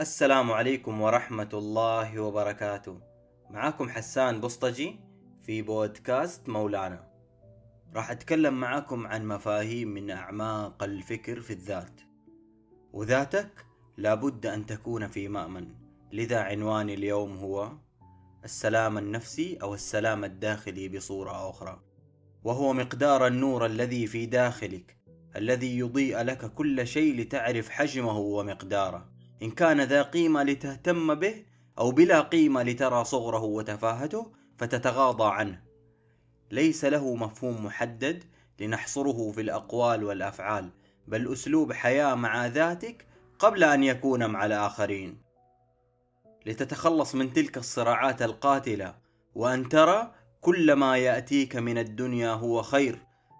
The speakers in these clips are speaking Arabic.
السلام عليكم ورحمة الله وبركاته. معاكم حسان بسطجي في بودكاست مولانا. راح أتكلم معاكم عن مفاهيم من أعماق الفكر في الذات. وذاتك لابد أن تكون في مأمن. لذا عنواني اليوم هو السلام النفسي أو السلام الداخلي بصورة أخرى. وهو مقدار النور الذي في داخلك الذي يضيء لك كل شيء لتعرف حجمه ومقداره. إن كان ذا قيمة لتهتم به أو بلا قيمة لترى صغره وتفاهته فتتغاضى عنه. ليس له مفهوم محدد لنحصره في الأقوال والأفعال بل أسلوب حياة مع ذاتك قبل أن يكون مع الآخرين. لتتخلص من تلك الصراعات القاتلة وأن ترى كل ما يأتيك من الدنيا هو خير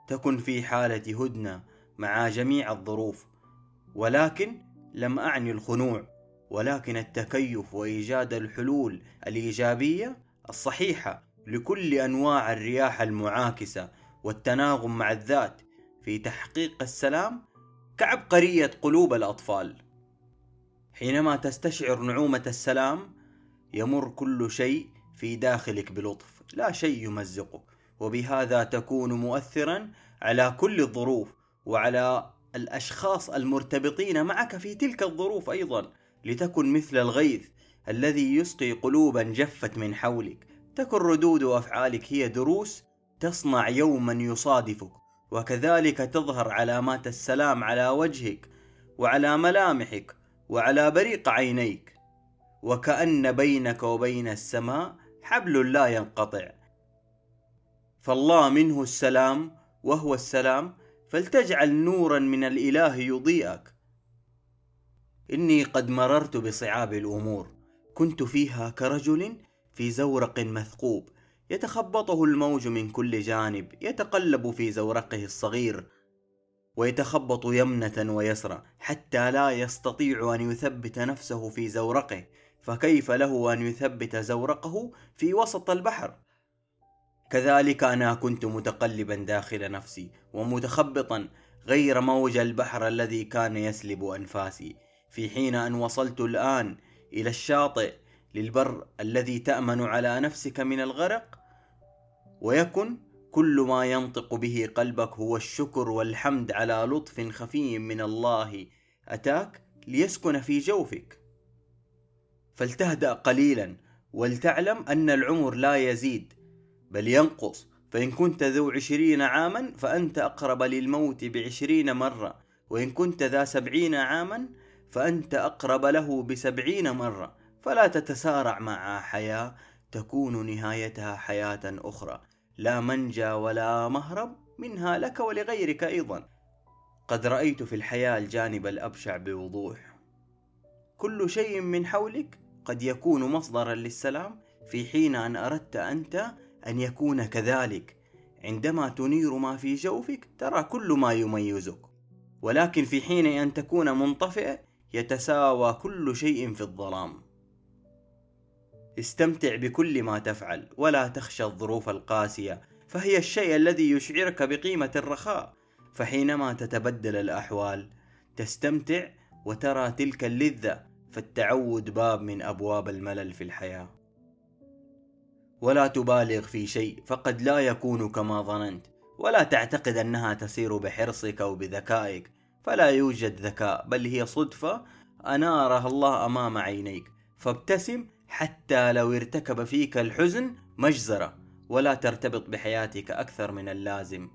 تكن في حالة هدنة مع جميع الظروف. ولكن لم أعني الخنوع ولكن التكيف وإيجاد الحلول الإيجابية الصحيحة لكل أنواع الرياح المعاكسة والتناغم مع الذات في تحقيق السلام كعبقرية قلوب الأطفال. حينما تستشعر نعومة السلام يمر كل شيء في داخلك بلطف لا شيء يمزقك وبهذا تكون مؤثرا على كل الظروف وعلى الأشخاص المرتبطين معك في تلك الظروف أيضا لتكن مثل الغيث الذي يسقي قلوبا جفت من حولك. تكن ردود أفعالك هي دروس تصنع يوما يصادفك وكذلك تظهر علامات السلام على وجهك وعلى ملامحك وعلى بريق عينيك. وكأن بينك وبين السماء حبل لا ينقطع. فالله منه السلام وهو السلام فلتجعل نورا من الإله يضيئك. إني قد مررت بصعاب الأمور. كنت فيها كرجل في زورق مثقوب. يتخبطه الموج من كل جانب. يتقلب في زورقه الصغير. ويتخبط يمنة ويسرى. حتى لا يستطيع أن يثبت نفسه في زورقه. فكيف له أن يثبت زورقه في وسط البحر؟ كذلك أنا كنت متقلبا داخل نفسي ومتخبطا غير موج البحر الذي كان يسلب أنفاسي في حين أن وصلت الآن إلى الشاطئ للبر الذي تأمن على نفسك من الغرق ويكن كل ما ينطق به قلبك هو الشكر والحمد على لطف خفي من الله أتاك ليسكن في جوفك. فلتهدأ قليلا ولتعلم أن العمر لا يزيد. بل ينقص. فإن كنت ذو عشرين عاما فأنت أقرب للموت بعشرين مرة. وإن كنت ذا سبعين عاما فأنت أقرب له بسبعين مرة. فلا تتسارع مع حياة تكون نهايتها حياة أخرى. لا منجى ولا مهرب منها لك ولغيرك أيضا. قد رأيت في الحياة الجانب الأبشع بوضوح. كل شيء من حولك قد يكون مصدرا للسلام. في حين أن أردت أنت أن يكون كذلك. عندما تنير ما في جوفك ترى كل ما يميزك. ولكن في حين أن تكون منطفئ يتساوى كل شيء في الظلام. استمتع بكل ما تفعل ولا تخشى الظروف القاسية فهي الشيء الذي يشعرك بقيمة الرخاء. فحينما تتبدل الأحوال تستمتع وترى تلك اللذة فالتعود باب من أبواب الملل في الحياة. ولا تبالغ في شيء فقد لا يكون كما ظننت. ولا تعتقد أنها تسير بحرصك أو بذكائك. فلا يوجد ذكاء بل هي صدفة أنارها الله أمام عينيك. فابتسم حتى لو ارتكب فيك الحزن مجزرة. ولا ترتبط بحياتك أكثر من اللازم.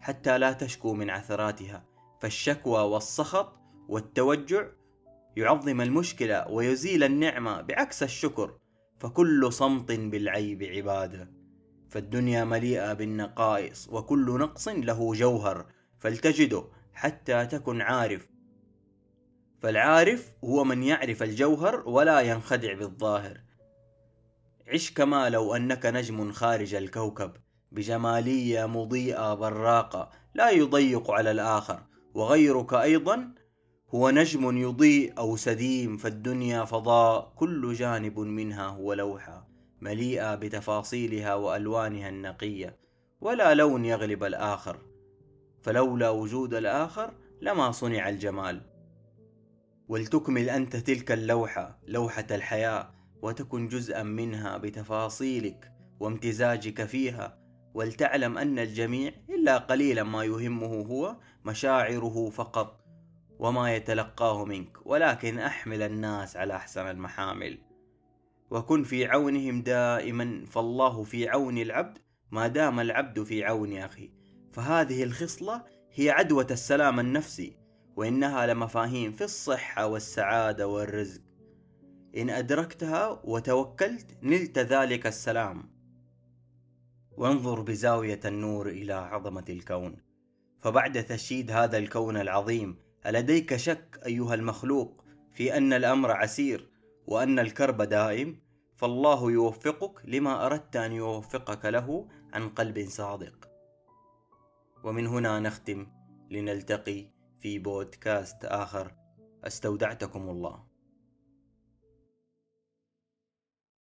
حتى لا تشكو من عثراتها. فالشكوى والسخط والتوجع يعظم المشكلة ويزيل النعمة بعكس الشكر. فكل صمت بالعيب عبادة. فالدنيا مليئة بالنقائص وكل نقص له جوهر فلتجده حتى تكن عارف. فالعارف هو من يعرف الجوهر ولا ينخدع بالظاهر. عش كما لو أنك نجم خارج الكوكب بجمالية مضيئة براقة لا يضيق على الآخر وغيرك أيضا هو نجم يضيء أو سديم فالدنيا فضاء كل جانب منها هو لوحة مليئة بتفاصيلها وألوانها النقية ولا لون يغلب الآخر فلولا وجود الآخر لما صنع الجمال. ولتكمل أنت تلك اللوحة لوحة الحياة وتكن جزءا منها بتفاصيلك وامتزاجك فيها ولتعلم أن الجميع إلا قليلا ما يهمه هو مشاعره فقط. وما يتلقاه منك ولكن أحمل الناس على أحسن المحامل. وكن في عونهم دائما فالله في عون العبد ما دام العبد في عون أخي. فهذه الخصلة هي عدوة السلام النفسي وإنها لمفاهيم في الصحة والسعادة والرزق. إن أدركتها وتوكلت نلت ذلك السلام. وانظر بزاوية النور إلى عظمة الكون. فبعد تشييد هذا الكون العظيم ألديك شك أيها المخلوق في أن الأمر عسير وأن الكرب دائم؟ فالله يوفقك لما أردت أن يوفقك له عن قلب صادق. ومن هنا نختم. لنلتقي في بودكاست آخر. استودعتكم الله.